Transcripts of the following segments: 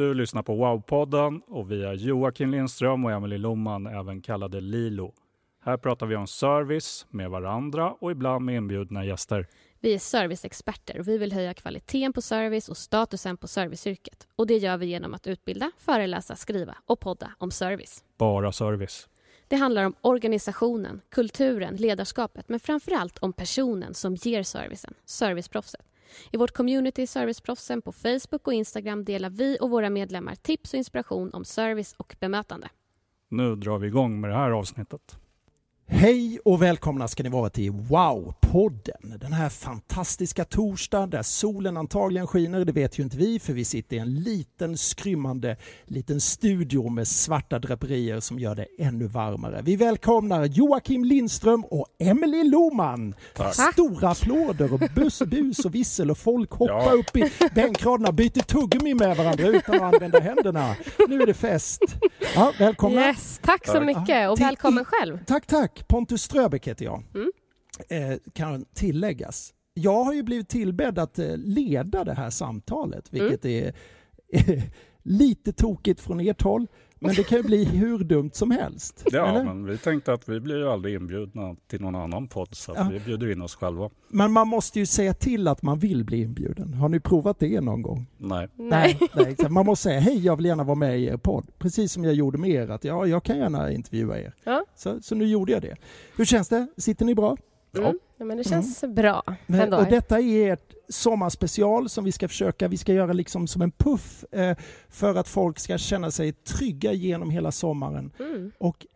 Du lyssnar på Wow-podden och vi är Joakim Lindström och Emelie Loman, även kallade Lilo. Här pratar vi om service med varandra och ibland med inbjudna gäster. Vi är serviceexperter och vi vill höja kvaliteten på service och statusen på serviceyrket. Och det gör vi genom att utbilda, föreläsa, skriva och podda om service. Bara service. Det handlar om organisationen, kulturen, ledarskapet men framför allt om personen som ger servicen, serviceproffset. I vårt community Serviceproffsen på Facebook och Instagram delar vi och våra medlemmar tips och inspiration om service och bemötande. Nu drar vi igång med det här avsnittet. Hej och välkomna ska ni vara till Wow-podden. Den här fantastiska torsdagen där solen antagligen skiner, det vet ju inte vi för vi sitter i en liten skrymmande liten studio med svarta draperier som gör det ännu varmare. Vi välkomnar Joakim Lindström och Emelie Loman. Tack. Stora applåder och bus, bus och vissel och folk hoppar Ja. upp i bänkraderna och byter tuggummi med varandra utan att använda händerna. Nu är det fest. Ja, välkomna. Yes, tack så mycket och välkommen själv. Tack, tack. Pontus Ströbeck heter jag. Mm. Eh, kan tilläggas. Jag har ju blivit tillbedd att eh, leda det här samtalet, Mm. vilket är lite tokigt från ert håll. Men det kan ju bli hur dumt som helst. Ja, eller? men vi tänkte att vi blir ju aldrig inbjudna till någon annan podd så Ja. vi bjuder in oss själva. men man måste ju säga till att man vill bli inbjuden. Har ni provat det någon gång? Nej. Nej. nej exakt. man måste säga hej, jag vill gärna vara med i er podd. Precis som jag gjorde med er, att ja, jag kan gärna intervjua er. Ja. Så, så nu gjorde jag det. Hur känns det? Sitter ni bra? Mm. Ja, men det känns bra Men, och detta är ett sommarspecial som vi ska försöka, vi ska göra liksom som en puff eh, för att folk ska känna sig trygga genom hela sommaren. Mm. Och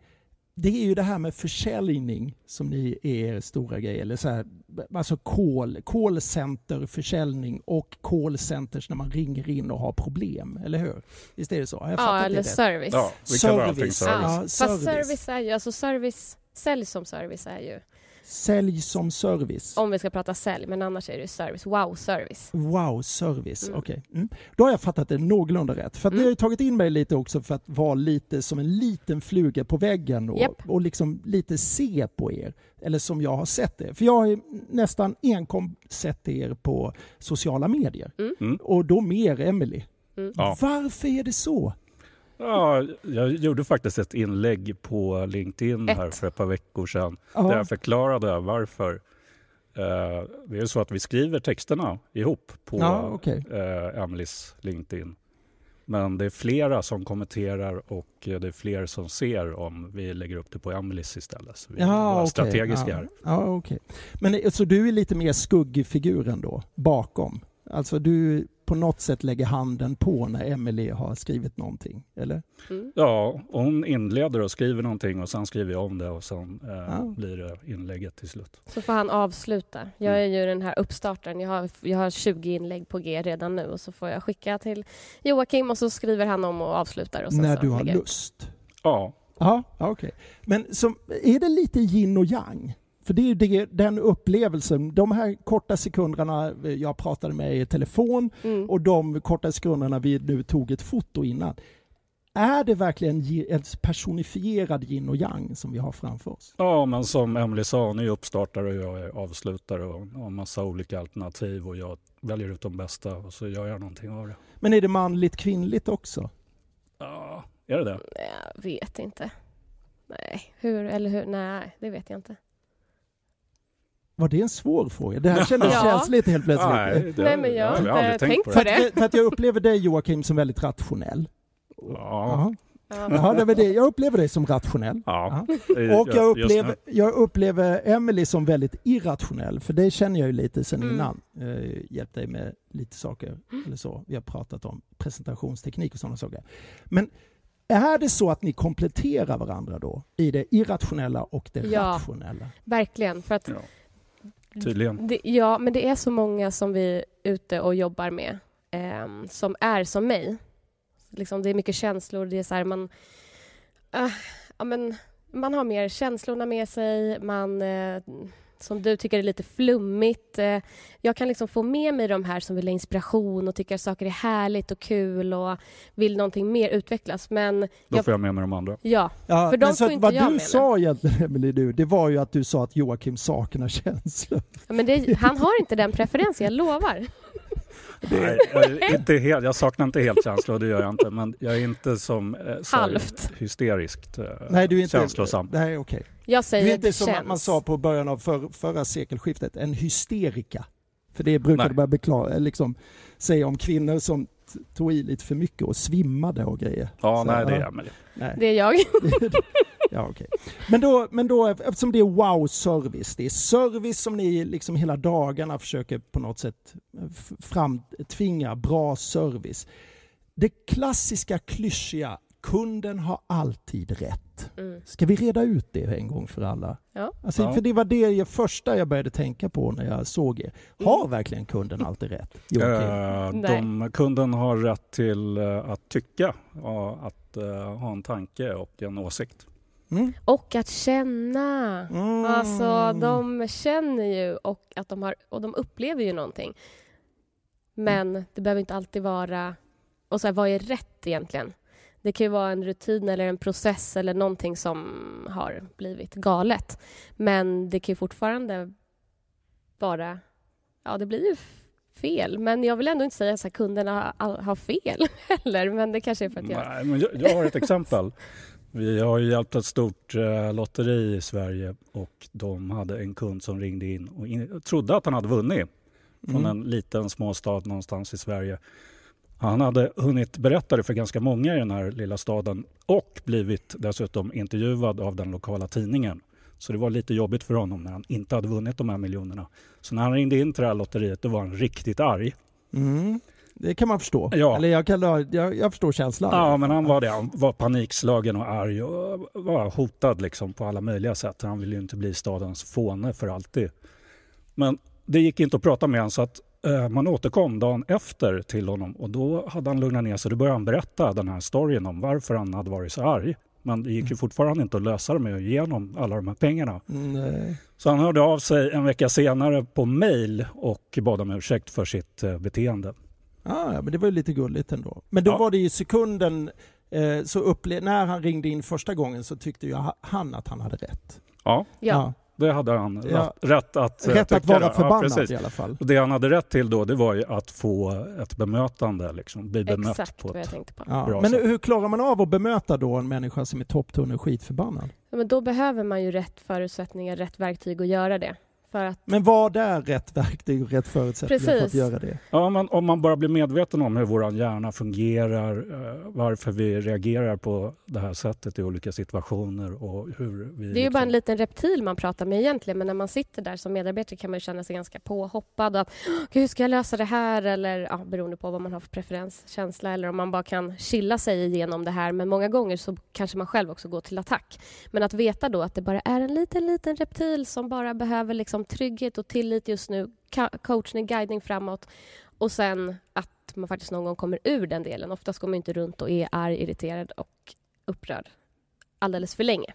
det är ju det här med försäljning som ni är er stora grej, eller så här, alltså call, callcenter försäljning och callcenters när man ringer in och har problem, eller hur? Visst är det så? Jag Ja, eller det service. Ja, Service. service. Ja, Ja, Fast service. service är ju, alltså service, sälj som service är ju, Sälj som service. om vi ska prata sälj, men annars är det service. Wow-service. Wow, service. Mm. Okej. Mm. Då har jag fattat det någorlunda rätt. För att ni Mm. har ju tagit in mig lite också för att vara lite som en liten fluga på väggen och, Japp. och liksom lite se på er. Eller som jag har sett er. För jag har ju nästan enkom sett er på sociala medier. Mm. Mm. Och då mer Emily. Mm. Ja. Varför är det så? Ja, jag gjorde faktiskt ett inlägg på LinkedIn här Ett. för ett par veckor sedan Ja. där jag förklarade varför. Eh, det är så att vi skriver texterna ihop på Ja, okej. eh, Emelies LinkedIn. Men det är flera som kommenterar och det är fler som ser om vi lägger upp det på Emelies istället. Så vi Ja, är okej. strategiska ja. här. Ja, okej. Men så du är lite mer skuggfiguren då, bakom? Alltså du på något sätt lägger handen på när Emily har skrivit någonting, eller? Mm. Ja, hon inleder och skriver någonting och sen skriver jag om det och sen eh, Ja. blir det inlägget till slut. Så får han avsluta. Jag Mm. är ju den här uppstartaren. Jag har, jag har 20 inlägg på G redan nu och så får jag skicka till Joakim och så skriver han om och avslutar. Och sen när så du har lust? Ja, Ja, ja, okej. Men som, är det lite yin och yang? För det är ju det, den upplevelsen, de här korta sekunderna jag pratade med i telefon Mm. och de korta sekunderna vi nu tog ett foto innan. Är det verkligen ett personifierad yin och yang som vi har framför oss? Ja, men som Emily sa, hon är uppstartare och jag är avslutare och har massa olika alternativ och jag väljer ut de bästa och så gör jag någonting av det. Men är det manligt kvinnligt också? Ja, är det det? Jag vet inte. Nej, hur eller hur? Nej, det vet jag inte. Var det en svår fråga? Det här kändes Ja. känsligt helt plötsligt. Nej, det, Nej, men jag har har inte aldrig tänkt på det. För att, för att jag upplever dig Joakim som väldigt rationell. Ja. Jaha. Ja. Jaha, det var det. Jag upplever dig som rationell. Ja. Och jag upplever, jag upplever Emily som väldigt irrationell, för det känner jag ju lite sen Mm. innan. Eh, hjälpt dig med lite saker eller så. Vi har pratat om presentationsteknik och sådana saker. Men är det så att ni kompletterar varandra då i det irrationella och det Ja. rationella? Verkligen. För att Ja. Tydligen. Det, ja, men det är så många som vi är ute och jobbar med eh, som är som mig. Liksom, det är mycket känslor. Det är så här, man, Uh, ja, men, man har mer känslorna med sig. Man, eh, som du tycker är lite flummigt. Eh, jag kan liksom få med mig de här som vill ha inspiration och tycker att saker är härligt och kul och vill någonting mer utvecklas. Men Då jag, får jag med mig de andra. ja, Ja, För de får inte vad jag du med sa egentligen, nu, det var ju att du sa att Joakim saknar känslor. men det, han har inte den preferensen, jag lovar. Nej, jag, är inte helt, jag saknar inte helt känslor, det gör jag inte. Men jag är inte som eh, så Halvt. hysteriskt eh, Nej, du är inte... känslosam. Nej, okej. Jag Du säger är inte det som känns. man sa på början av för, förra sekelskiftet, en hysterika. För det brukade man liksom, säga om kvinnor som tog i lite för mycket och svimmade och grejer. Ja, Så, nej det är. Emelie. Nej. Det är jag. ja, okej. Men, då, men då, eftersom det är wow-service, det är service som ni liksom hela dagarna försöker på något sätt f- framtvinga bra service. Det klassiska klyschiga, kunden har alltid rätt. Mm. Ska vi reda ut det en gång för alla? Ja. Alltså, Ja. För det var det jag, första jag började tänka på när jag såg er. Har verkligen kunden alltid rätt? Joakim? Eh, Nej. de, kunden har rätt till eh, att tycka, och att eh, ha en tanke och en åsikt. Mm. Och att känna. Mm. Alltså, de känner ju och, att de har, och de upplever ju någonting. Men det behöver inte alltid vara... Och så här, vad är rätt egentligen? Det kan ju vara en rutin eller en process eller någonting som har blivit galet. Men det kan ju fortfarande vara... Ja, det blir ju fel. Men jag vill ändå inte säga att kunderna har, har fel heller. Men det kanske är för att jag... Nej, men jag, jag har ett exempel. Vi har ju hjälpt ett stort eh, lotteri i Sverige och de hade en kund som ringde in och in, trodde att han hade vunnit från Mm. en liten småstad någonstans i Sverige. Han hade hunnit berätta det för ganska många i den här lilla staden och blivit dessutom intervjuad av den lokala tidningen. Så det var lite jobbigt för honom när han inte hade vunnit de här miljonerna. Så när han ringde in till det här lotteriet då var han riktigt arg. Mm. Det kan man förstå. Ja. Eller jag, kan, jag, jag förstår känslan. Ja, men han var det. Han var panikslagen och arg och var hotad liksom på alla möjliga sätt. Han ville ju inte bli stadens fåne för alltid. Men det gick inte att prata med honom så att man återkom dagen efter till honom och då hade han lugnat ner sig. Då började han berätta den här storyn om varför han hade varit så arg. Men det gick ju fortfarande inte att lösa det med att ge honom alla de här pengarna. Mm, nej. Så han hörde av sig en vecka senare på mail och bad om ursäkt för sitt eh, beteende. Ah, ja, men det var ju lite gulligt ändå. Men då Ja. var det i sekunden, eh, så upple- när han ringde in första gången så tyckte ju ha- han att han hade rätt. Ja, Ja. Det hade han Ja. rätt, att eh, Rätt att tycka vara. Ja, förbannad precis. i alla fall. Och det han hade rätt till då, det var ju att få ett bemötande, liksom, bli bemött Exakt på vad jag ett... tänkte på. Ja. Bra Men hur klarar man av att bemöta då en människa som är topptunn skitförbannad? Ja, men då behöver man ju rätt förutsättningar, rätt verktyg att göra det. För att, Men vad är rätt verktyg och rätt förutsättningar för att Precis. göra det? Ja, men om man bara blir medveten om hur vår hjärna fungerar, eh, varför vi reagerar på det här sättet i olika situationer och hur vi... det är ju bara en liksom- liten reptil man pratar med egentligen men när man sitter där som medarbetare kan man ju känna sig ganska påhoppad. Och att, hur ska jag lösa det här? Eller ja, beroende på vad man har för preferens, känsla eller om man bara kan chilla sig igenom det här. Men många gånger så kanske man själv också går till attack. Men att veta då att det bara är en liten, liten reptil som bara behöver liksom trygghet och tillit just nu, coachning, guidning framåt och sen att man faktiskt någon gång kommer ur den delen. Oftast går man inte runt och är arg, irriterad och upprörd alldeles för länge.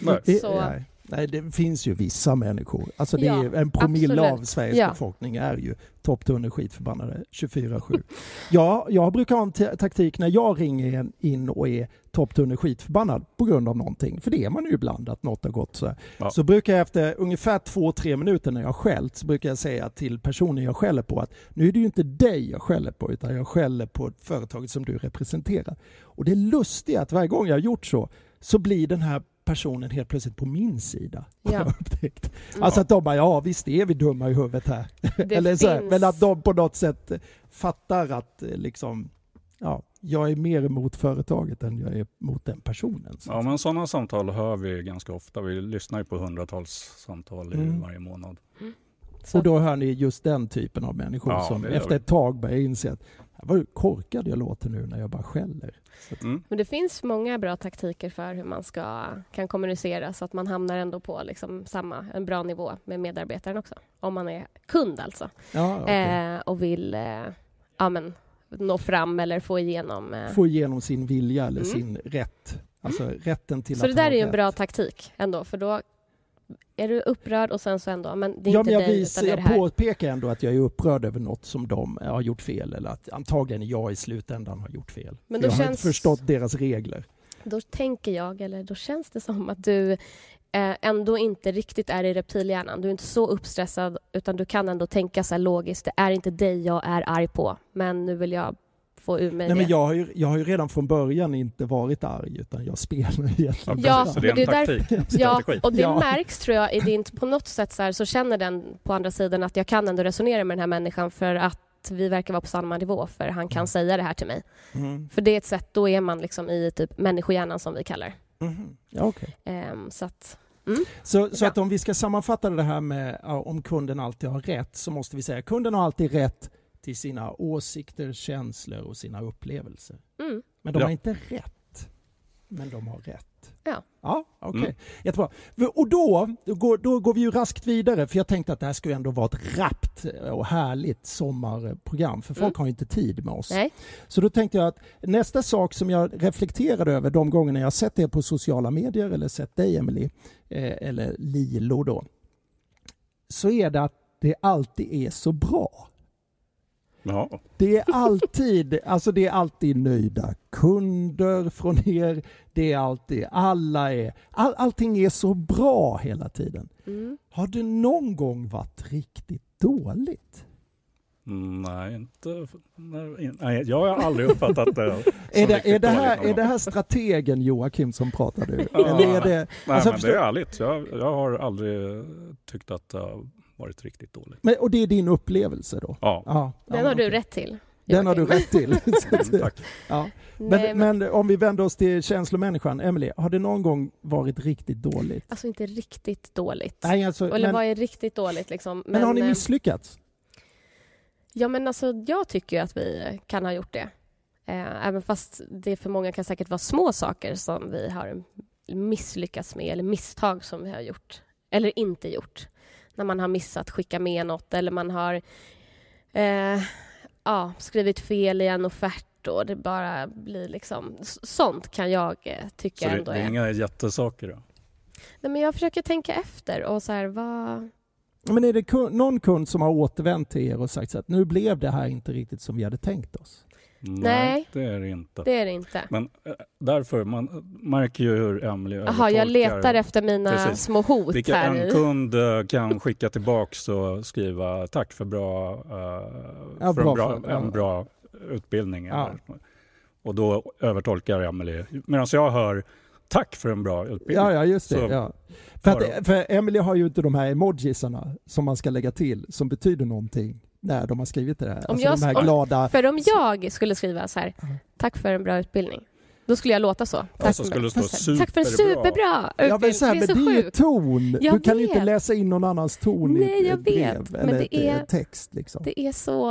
Nej. Så- nej. Nej, det finns ju vissa människor. Alltså det Ja, är en promille absolut. av Sveriges Ja. befolkning är ju topptunn skitförbannade 24-7. ja, jag brukar ha en t- taktik när jag ringer in och är topptunn skitförbannad på grund av någonting. För det är man ju ibland, att något har gått så här. Ja. Så brukar jag efter ungefär två-tre minuter när jag har skällt så brukar jag säga till personen jag skäller på att nu är det ju inte dig jag skäller på utan jag skäller på företaget som du representerar. Och det lustiga är att varje gång jag har gjort så så blir den här personen helt plötsligt på min sida. Ja. upptäckt. Mm. Alltså att de bara, ja visst är vi dumma i huvudet här. Eller så här, Men att de på något sätt fattar att eh, liksom, ja, jag är mer emot företaget än jag är mot den personen. Så. Ja, men sådana samtal hör vi ganska ofta. Vi lyssnar ju på hundratals samtal i Mm. varje månad. Så- Och då hör ni just den typen av människor Ja, som efter ett tag börjar inse att vad korkad jag låter nu när jag bara skäller. Mm. Men det finns många bra taktiker för hur man ska, kan kommunicera så att man hamnar ändå på liksom samma, en bra nivå med medarbetaren också. Om man är kund alltså. Ja, okej. Eh, och vill eh, ja, men, nå fram eller få igenom. Eh. Få igenom sin vilja eller Mm. sin rätt. Alltså rätten till Så att det där är ju en rätt. bra taktik ändå för då är du upprörd och sen så ändå, men det är Ja, inte men jag, dig vis, utan det är det jag påpekar ändå att jag är upprörd över något som de har gjort fel eller att antagligen jag i slutändan har gjort fel. Men då jag har känns- inte förstått deras regler. Då tänker jag, eller då känns det som att du eh, ändå inte riktigt är i reptilhjärnan. Du är inte så uppstressad utan du kan ändå tänka så här logiskt. Det är inte dig jag är arg på, men nu vill jag få ur mig Nej, det. men jag, har ju, jag har ju redan från början inte varit arg utan jag spelar egentligen. Ja, så det är en det är därför- taktik. Ja, och det Ja. märks tror jag i din, på något sätt så, här, så känner den på andra sidan att jag kan ändå resonera med den här människan för att vi verkar vara på samma nivå för han kan Mm. säga det här till mig. Mm. För det är ett sätt, då är man liksom i typ människohjärnan som vi kallar Mhm. Ja, okej. Ehm, Så att, Så, så Ja. att om vi ska sammanfatta det här med ja, om kunden alltid har rätt så måste vi säga kunden har alltid rätt till sina åsikter, känslor och sina upplevelser. mm. Men de Ja. har inte rätt. Men de har rätt. Ja. Ja, okej. Mm. Jättebra. Och då, då, går, då går vi ju raskt vidare för jag tänkte att det här skulle ändå vara ett rappt och härligt sommarprogram för folk Mm. har ju inte tid med oss. Nej. Så då tänkte jag att nästa sak som jag reflekterade över de gångerna jag sett er på sociala medier eller sett dig Emily eh, eller Lilo då. Så är det att det alltid är så bra. Ja. Det är alltid, alltså det är alltid nöjda kunder från er. Det är alltid, alla är, all, allting är så bra hela tiden. Mm. Har det någon gång varit riktigt dåligt? Nej, inte... Nej, jag har aldrig uppfattat det Är det, är, det här, är det här strategen Joakim som pratar nu? Eller är det, Nej, alltså, men det är ärligt. Jag, jag har aldrig tyckt att det har varit riktigt dåligt. men, och det är din upplevelse då? Ja, Ja, Den har du rätt till. Den har du rätt till. Tack. ja. Nej, men, men om vi vänder oss till känslomänniskan, Emily, har det någon gång varit riktigt dåligt? Alltså inte riktigt dåligt. Nej, alltså, Eller men, vad är riktigt dåligt liksom? men har ni eh, misslyckats? Ja men alltså jag tycker ju att vi kan ha gjort det. Eh, även fast det för många kan säkert vara små saker som vi har misslyckats med eller misstag som vi har gjort eller inte gjort. När man har missat skicka med något eller man har eh, ja, skrivit fel i en offert och det bara blir liksom... Sånt kan jag eh, tycka Så det, ändå det är är... inga jättesaker då? Nej, men jag försöker tänka efter och så här, vad... Men är det någon kund som har återvänt till er och sagt så att nu blev det här inte riktigt som vi hade tänkt oss? Nej. det är det inte. Det är det inte. Men eh, därför, man märker ju hur Emily Jaha, jag letar efter mina Precis. små hot Vilka här en kund eh, kan skicka tillbaks och skriva tack för bra, eh, Ja, för bra en, bra, för- en bra utbildning. Ja. Och då övertolkar Emily. Medan jag hör tack för en bra utbildning. Ja, ja, just det. Så- Ja. För, att, för Emily har ju inte de här emojisarna som man ska lägga till som betyder någonting när de har skrivit det här. Om alltså jag- de här om- glada... För om jag skulle skriva så här, tack för en bra utbildning. Då skulle jag låta så. Tack, så för, stå tack för en superbra. superbra utbildning. Ja, men, så här, det men är så det är ju ton. Jag du kan ju inte läsa in någon annans ton i Nej, ett, jag brev vet, men eller det ett, är- ett text. Liksom. Det är så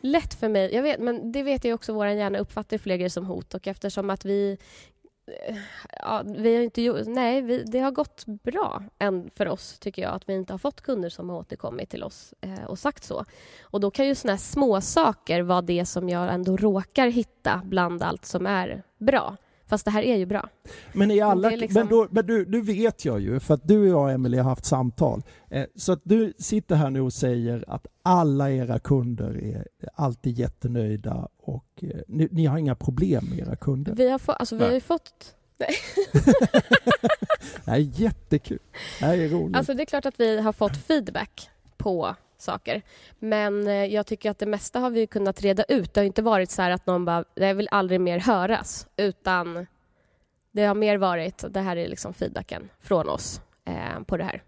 lätt för mig. Jag vet, men det vet jag också, vår hjärna uppfattar fler grejer som hot och eftersom att vi eh, Ja, vi har inte gjort, nej, vi, det har gått bra än för oss, tycker jag, att vi inte har fått kunder som har återkommit till oss eh, och sagt så. Och då kan ju såna här små saker vara det som jag ändå råkar hitta bland allt som är bra. Fast det här är ju bra. Men, i alla, liksom- men, då, men du, du vet jag ju, för att du och jag Emily har haft samtal. Eh, så att du sitter här nu och säger att alla era kunder är alltid jättenöjda och eh, ni, ni har inga problem med era kunder. Vi har, få, alltså, vi Nej. har ju fått... Det här är jättekul. Det här är roligt. Alltså det är klart att vi har fått feedback på saker. Men eh, jag tycker att det mesta har vi kunnat reda ut. Det har inte varit så här att någon bara, jag vill aldrig mer höras. Utan Det har mer varit, det här är liksom feedbacken från oss eh, på det här.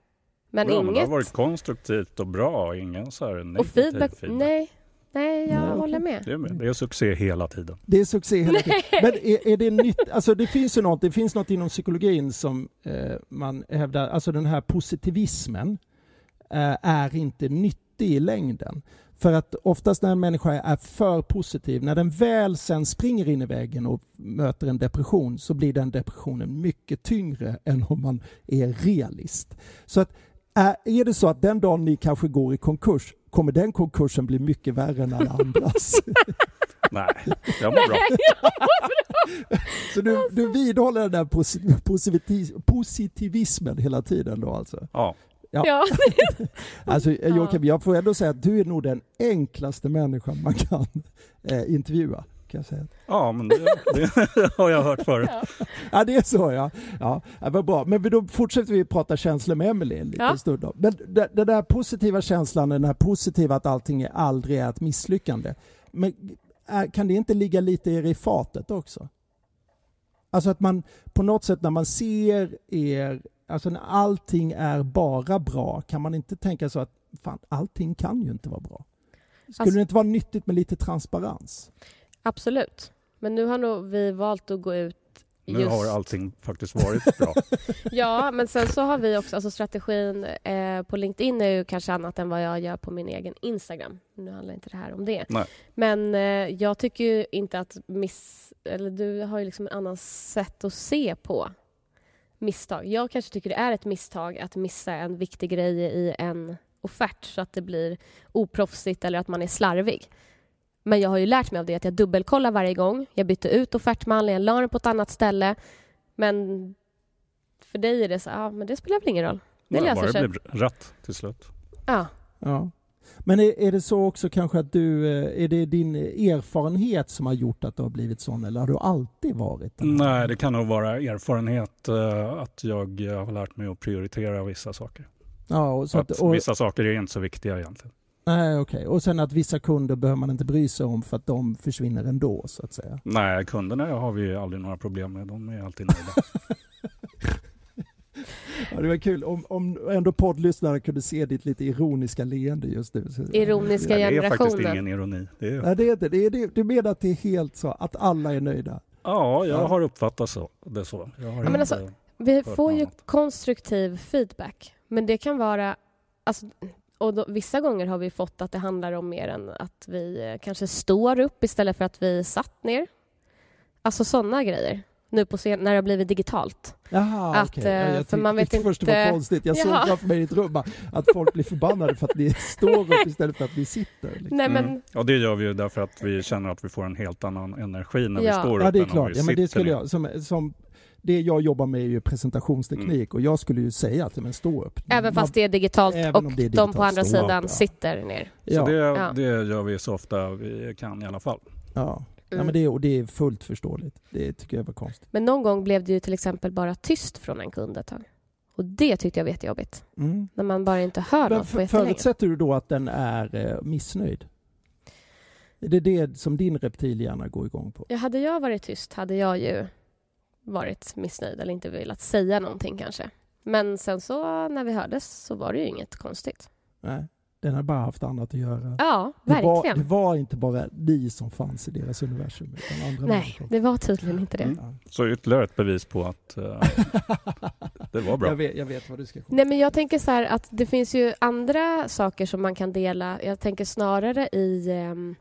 Men ja, men det har inget... varit konstruktivt och bra, ingen så här negativ och feedback, feedback. nej, nej, jag Nej, okej. håller med. Det är, med. det är succé hela tiden. Det är succé hela tiden. Men är, är det nytt? Alltså det finns ju något, det finns något inom psykologin som eh, man hävdar, alltså den här positivismen är inte nyttig i längden. För att oftast när en människa är för positiv, när den väl sen springer in i väggen och möter en depression så blir den depressionen mycket tyngre än om man är realist. Så att är, det så att den dagen ni kanske går i konkurs kommer den konkursen bli mycket värre än alla andras. Nej, jag mår bra. Så du, du vidhåller den där posi- positivi- positivismen hela tiden då alltså? Ja, Ja. Alltså Joakim, jag får ändå säga att du är nog den enklaste människan man kan eh, intervjua. Kan jag säga. ja men det, det har jag hört förut. Ja, det är så ja. Ja, ja vad bra. Men då fortsätter vi prata känslor med Emelie en liten Ja. stund. Då. Men den där positiva känslan, den här positiva att allting är aldrig är ett misslyckande. Men är, kan det inte ligga lite er i fatet också? Alltså att man på något sätt när man ser er, alltså när allting är bara bra, kan man inte tänka så att fan, allting kan ju inte vara bra? Skulle Alltså- det inte vara nyttigt med lite transparens? Absolut. Men nu har nog vi valt att gå ut Nu just... har allting faktiskt varit bra. Ja, men sen så har vi också, alltså strategin eh, på LinkedIn är ju kanske annat än vad jag gör på min egen Instagram. Nu handlar inte det här om det. Nej. Men eh, jag tycker ju inte att miss... Eller du har ju liksom en annan sätt att se på misstag. Jag kanske tycker det är ett misstag att missa en viktig grej i en offert så att det blir oproffsigt eller att man är slarvig. Men jag har ju lärt mig av det att jag dubbelkollar varje gång. Jag bytte ut offertmallen, jag la den på ett annat ställe. Men för dig är det så, ja men det spelar väl ingen roll. Det Nej, löser bara det sig. blev rätt till slut. Ja. Ja. Men är, är det så också kanske att du, eh, är det din erfarenhet som har gjort att du har blivit sån eller har du alltid varit den? Nej, det kan nog vara erfarenhet eh, att jag eh, har lärt mig att prioritera vissa saker. Ja, och så att att, och, vissa saker är inte så viktiga egentligen. nej, okej. och sen att vissa kunder behöver man inte bry sig om för att de försvinner ändå så att säga. Nej, kunderna har vi aldrig några problem med. De är alltid nöjda. Ja, det var kul om, om ändå poddlyssnare kunde se ditt lite ironiska leende just nu. Ironiska Nej, det är faktiskt generationen. ingen ironi. Det är, Nej, det är inte. Det är, det, du menar att det är helt så, att alla är nöjda? ja, jag Ja. har uppfattat så, det så. Jag har Ja, men inte- alltså- Vi får ju annat. konstruktiv feedback. Men det kan vara... Alltså, och då, vissa gånger har vi fått att det handlar om mer än att vi eh, kanske står upp istället för att vi satt ner. Alltså sådana grejer. Nu på scen, när det har blivit digitalt. Jaha, Att, okej. Ja, eh, jag för man tyckte vet först det var inte- konstigt. Jag såg Ja. framför mig i ett rum att folk blir förbannade för att ni står upp istället för att ni sitter. Liksom. Nej, men Mm. Och det gör vi ju därför att vi känner att vi får en helt annan energi när Ja. vi står upp Ja, det är än om klart. vi Ja, men det skulle jag, som, som, det jag jobbar med är ju presentationsteknik Mm. och jag skulle ju säga att men stå upp. även Man- fast det är digitalt och det är de på digitalt, andra stå upp, sidan ja. sitter ner. Ja, Så det, Ja. det gör vi så ofta vi kan i alla fall. ja. Ja, Mm. men det, och det är fullt förståeligt. Det tycker jag var konstigt. Men någon gång blev det ju till exempel bara tyst från en kund ett tag. Och det tyckte jag var jättejobbigt. Mm. När man bara inte hör Men något på för, jättelänge. förutsätter du då att den är eh, missnöjd? Är det det som din reptilhjärna går igång på? Ja, hade jag varit tyst hade jag ju varit missnöjd eller inte velat säga någonting kanske. Men sen så när vi hördes så var det ju inget konstigt. Nej, den har bara haft annat att göra. Ja, Det var, verkligen. det var inte bara ni som fanns i deras universum, utan andra Nej, människor. det var tydligen inte det. Mm. Så ytterligare ett bevis på att eh, det var bra. Jag vet, jag vet vad du ska Nej, men jag tänker så här att det finns ju andra saker som man kan dela. Jag tänker snarare i... ehm,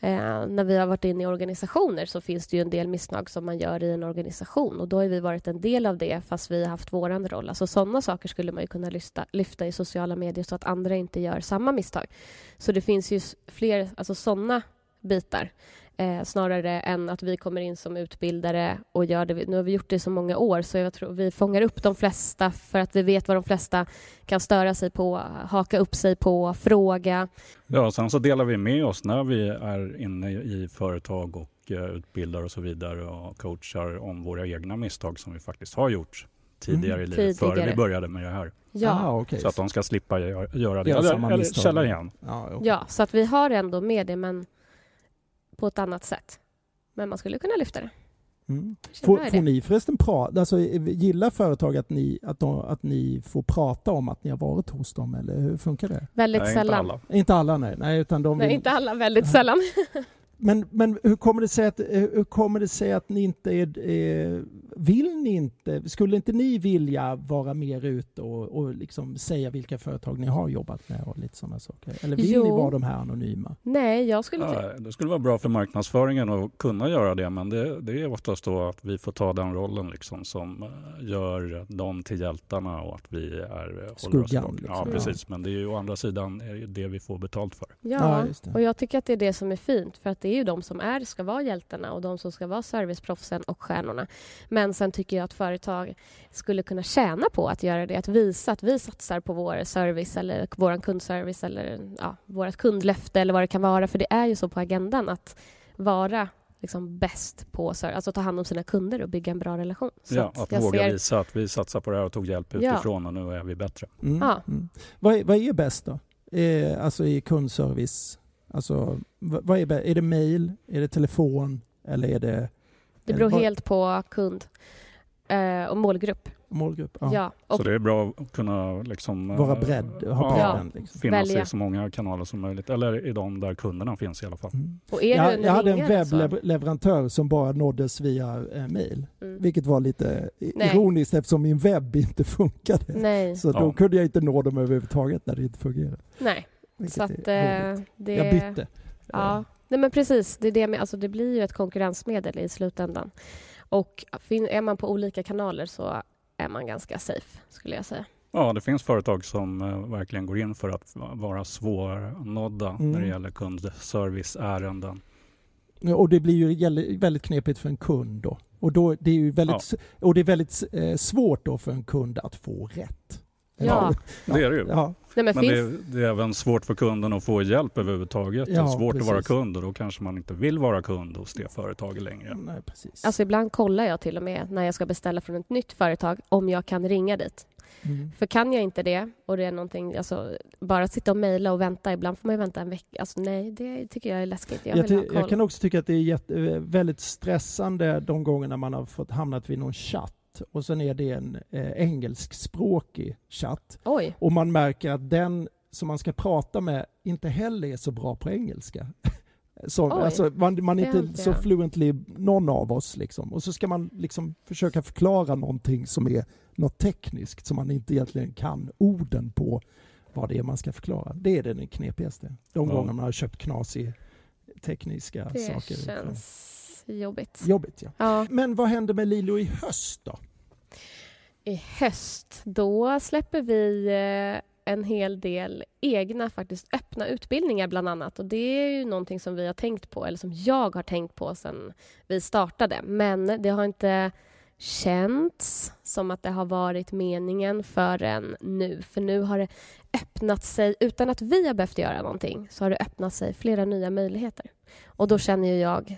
eh, när vi har varit inne i organisationer så finns det ju en del misstag som man gör i en organisation och då har vi varit en del av det fast vi har haft våran roll. Alltså sådana saker skulle man ju kunna lyfta, lyfta i sociala medier så att andra inte gör samma misstag. Så det finns ju fler alltså sådana bitar eh, snarare än att vi kommer in som utbildare och gör det. Nu har vi gjort det i så många år så jag tror vi fångar upp de flesta för att vi vet vad de flesta kan störa sig på, haka upp sig på, fråga. Ja, sen så delar vi med oss när vi är inne i företag och eh, utbildar och så vidare och coachar om våra egna misstag som vi faktiskt har gjort tidigare Mm. i livet, före vi började med det här. Ja, Ah, okej. Så att de ska slippa göra, göra det. Eller, samma eller misstag. känna igen. Ja, okej. ja, så att vi har ändå med det men på ett annat sätt. Men man skulle kunna lyfta det. Mm. Får, får ni förresten prata, alltså gillar företag att ni, att, de, att ni får prata om att ni har varit hos dem eller hur funkar det? Väldigt Nej, inte sällan. alla. Inte alla nej, nej utan de Nej, vill, inte alla, väldigt sällan. Men, men hur, kommer det sig att, hur kommer det sig att ni inte är, eh, vill ni inte, skulle inte ni vilja vara mer ute och, och liksom säga vilka företag ni har jobbat med och lite sådana saker? Eller vill Jo. ni vara de här anonyma? Nej, jag skulle inte... Ja, det skulle vara bra för marknadsföringen att kunna göra det, men det, det är oftast då att vi får ta den rollen liksom som eh, gör dem till hjältarna och att vi är eh, håller oss Skuggan, liksom. Ja, precis. Men det är ju å andra sidan är det det vi får betalt för. Ja, Ja, just det. och jag tycker att det är det som är fint för att det är ju de som är, ska vara hjältarna och de som ska vara serviceproffsen och stjärnorna. Men sen tycker jag att företag skulle kunna tjäna på att göra det, att visa att vi satsar på vår service eller vår kundservice eller ja, vårt kundlöfte eller vad det kan vara. För det är ju så på agendan att vara liksom bäst på service, alltså ta hand om sina kunder och bygga en bra relation. Så ja, att jag våga ser- visa att vi satsar på det här och tog hjälp Ja. utifrån och nu är vi bättre. Mm. Ja. Mm. Vad, är, vad är bäst då? Eh, alltså i kundservice? Alltså, vad, är, är det mail? Är det telefon? Eller är det Det beror helt på kund eh, och målgrupp. målgrupp? Ja. och Så det är bra att kunna liksom, eh, Vara bredd, ha ja, bredden. Liksom. finnas Välja. i så många kanaler som möjligt. Eller i de där kunderna finns i alla fall. Mm. Och är Jag, jag hade en ringare så- webbleverantör som bara nåddes via eh, mail. Mm. Vilket var lite Nej. ironiskt eftersom min webb inte funkade. Nej, Så då Ja. kunde jag inte nå dem överhuvudtaget när det inte fungerade. nej. Så att är eh, det... Jag bytte. Ja, nej men precis. Det, är det, med, alltså det blir ju ett konkurrensmedel i slutändan. Och är man på olika kanaler så är man ganska safe, skulle jag säga. Ja, det finns företag som eh, verkligen går in för att vara svårnådda Mm. när det gäller kundserviceärenden. Och det blir ju väldigt knepigt för en kund då. Och, då, det är ju väldigt, och det är väldigt eh, svårt då för en kund att få rätt. Ja. Det är det ju. Ja, Nej, men Men det finns, är, det är även svårt för kunden att få hjälp överhuvudtaget. det är Ja, svårt att vara precis. kund och då kanske man inte vill vara kund hos det företaget längre. nej, precis. alltså ibland kollar jag till och med när jag ska beställa från ett nytt företag om jag kan ringa dit. Mm. För kan jag inte det och det är någonting, alltså, bara sitta och mejla och vänta, ibland får man ju vänta en vecka. Alltså nej, det tycker jag är läskigt. Jag Jag, jag kan också tycka att det är jätte, eh, väldigt stressande de gångerna man har fått hamnat vid någon chatt och sen är det en eh, engelskspråkig chatt Oj, och man märker att den som man ska prata med inte heller är så bra på engelska. Så, Oj. alltså, man, man är Det inte så fluently, någon av oss. Liksom. Och så ska man liksom försöka förklara någonting som är något tekniskt som man inte egentligen kan orden på vad det är man ska förklara. Det är den knepigaste. De Ja. gånger man har köpt knasig tekniska det saker. känns jobbigt. Jobbigt ja. Ja. Men vad händer med Lilo i höst då? I höst, då släpper vi eh, en hel del egna faktiskt öppna utbildningar bland annat. Och det är ju någonting som vi har tänkt på, eller som jag har tänkt på sedan vi startade. Men det har inte känts som att det har varit meningen förrän nu. För nu har det öppnat sig, utan att vi har behövt göra någonting, så har det öppnat sig flera nya möjligheter. Och då känner ju jag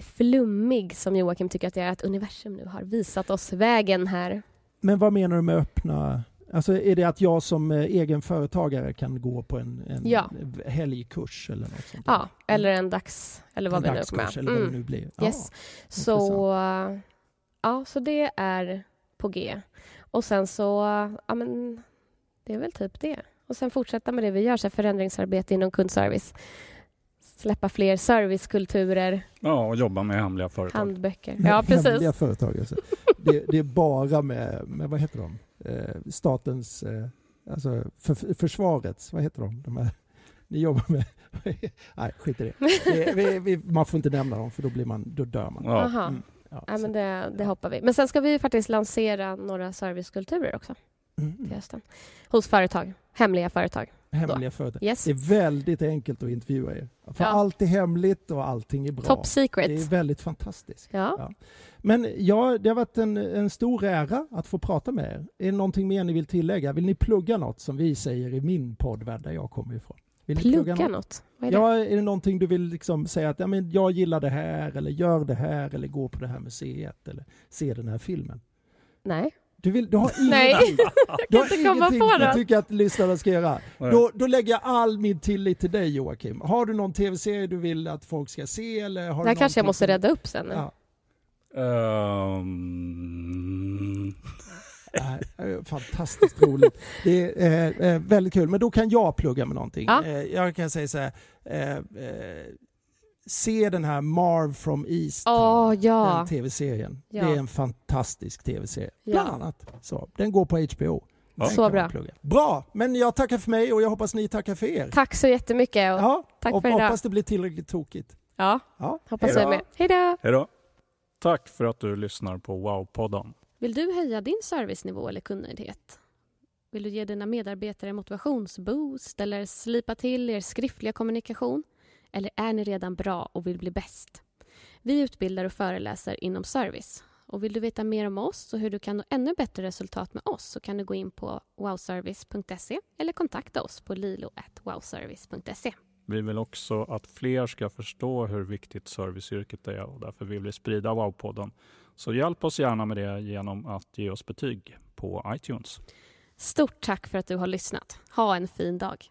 flummig som Joakim tycker att jag är, att universum nu har visat oss vägen här. Men vad menar du med öppna? Alltså är det att jag som eh, egen företagare kan gå på en, en Ja. helgkurs eller något sånt? Ja, eller en dags... Eller vad en vi nu kommer eller vad mm. det nu blir. Yes. Så, ja, så det är på G. Och sen så, ja men det är väl typ det. Och sen fortsätta med det vi gör, så förändringsarbete inom kundservice. Släppa fler servicekulturer, Ja, och jobba med hemliga företag. handböcker. Med Ja, Hemliga precis. företag alltså. det, det är bara med, med vad heter de? Eh, statens, eh, alltså för, försvarets, vad heter de? de här, ni jobbar med, nej skit i det. det vi, vi, man får inte nämna dem för då, blir man, då dör man. Ja. Aha. Mm, ja, Ja, men det, det hoppar vi. Men sen ska vi ju faktiskt lansera några servicekulturer också mm, till hösten. Hos företag, hemliga företag. Hemliga företag. Yes. Det är väldigt enkelt att intervjua er. För Ja. allt är hemligt och allting är bra. Top Det secret. är väldigt fantastiskt. Ja. Ja. Men ja, det har varit en, en stor ära att få prata med er. Är det någonting mer ni vill tillägga? Vill ni plugga något som vi säger i min poddvärld där jag kommer ifrån? Vill ni Plugga något? Vad är det? Ja, är det någonting du vill liksom säga att ja, men jag gillar det här eller gör det här eller gå på det här museet eller se den här filmen? Nej. Du, vill, du har Nej, ingenting, du har inte komma på du det. tycker att lyssnarna ska göra. Nej. Då, då lägger jag all min tillit till dig Joakim. Har du någon tv-serie du vill att folk ska se? Eller har Det du här kanske jag måste rädda upp sen. Ja. Eh, Fantastiskt roligt. Det är eh, eh, väldigt kul. Men då kan jag plugga med någonting. Ja. Eh, jag kan säga så här. Eh, eh, se den här Marv from East. Den ja. tv-serien. Ja. Det är en fantastisk tv-serie. Ja. Bland annat. Så, den går på HBO. Ja. Den Så bra. Bra, men jag tackar för mig och jag hoppas ni tackar för er. Tack så jättemycket. Och, Ja, tack och för idag. hoppas det blir tillräckligt tokigt. ja, Ja. hoppas Hej jag med. Hej då! Tack för att du lyssnar på Wow-podden. Vill du höja din servicenivå eller kundnöjdhet? Vill du ge dina medarbetare motivationsboost eller slipa till er skriftliga kommunikation? Eller är ni redan bra och vill bli bäst? Vi utbildar och föreläser inom service. Och vill du veta mer om oss och hur du kan nå ännu bättre resultat med oss så kan du gå in på wowservice.se eller kontakta oss på lilo.wowservice.se. Vi vill också att fler ska förstå hur viktigt serviceyrket är och därför vill vi sprida Wow-podden. Så hjälp oss gärna med det genom att ge oss betyg på iTunes. Stort tack för att du har lyssnat. Ha en fin dag.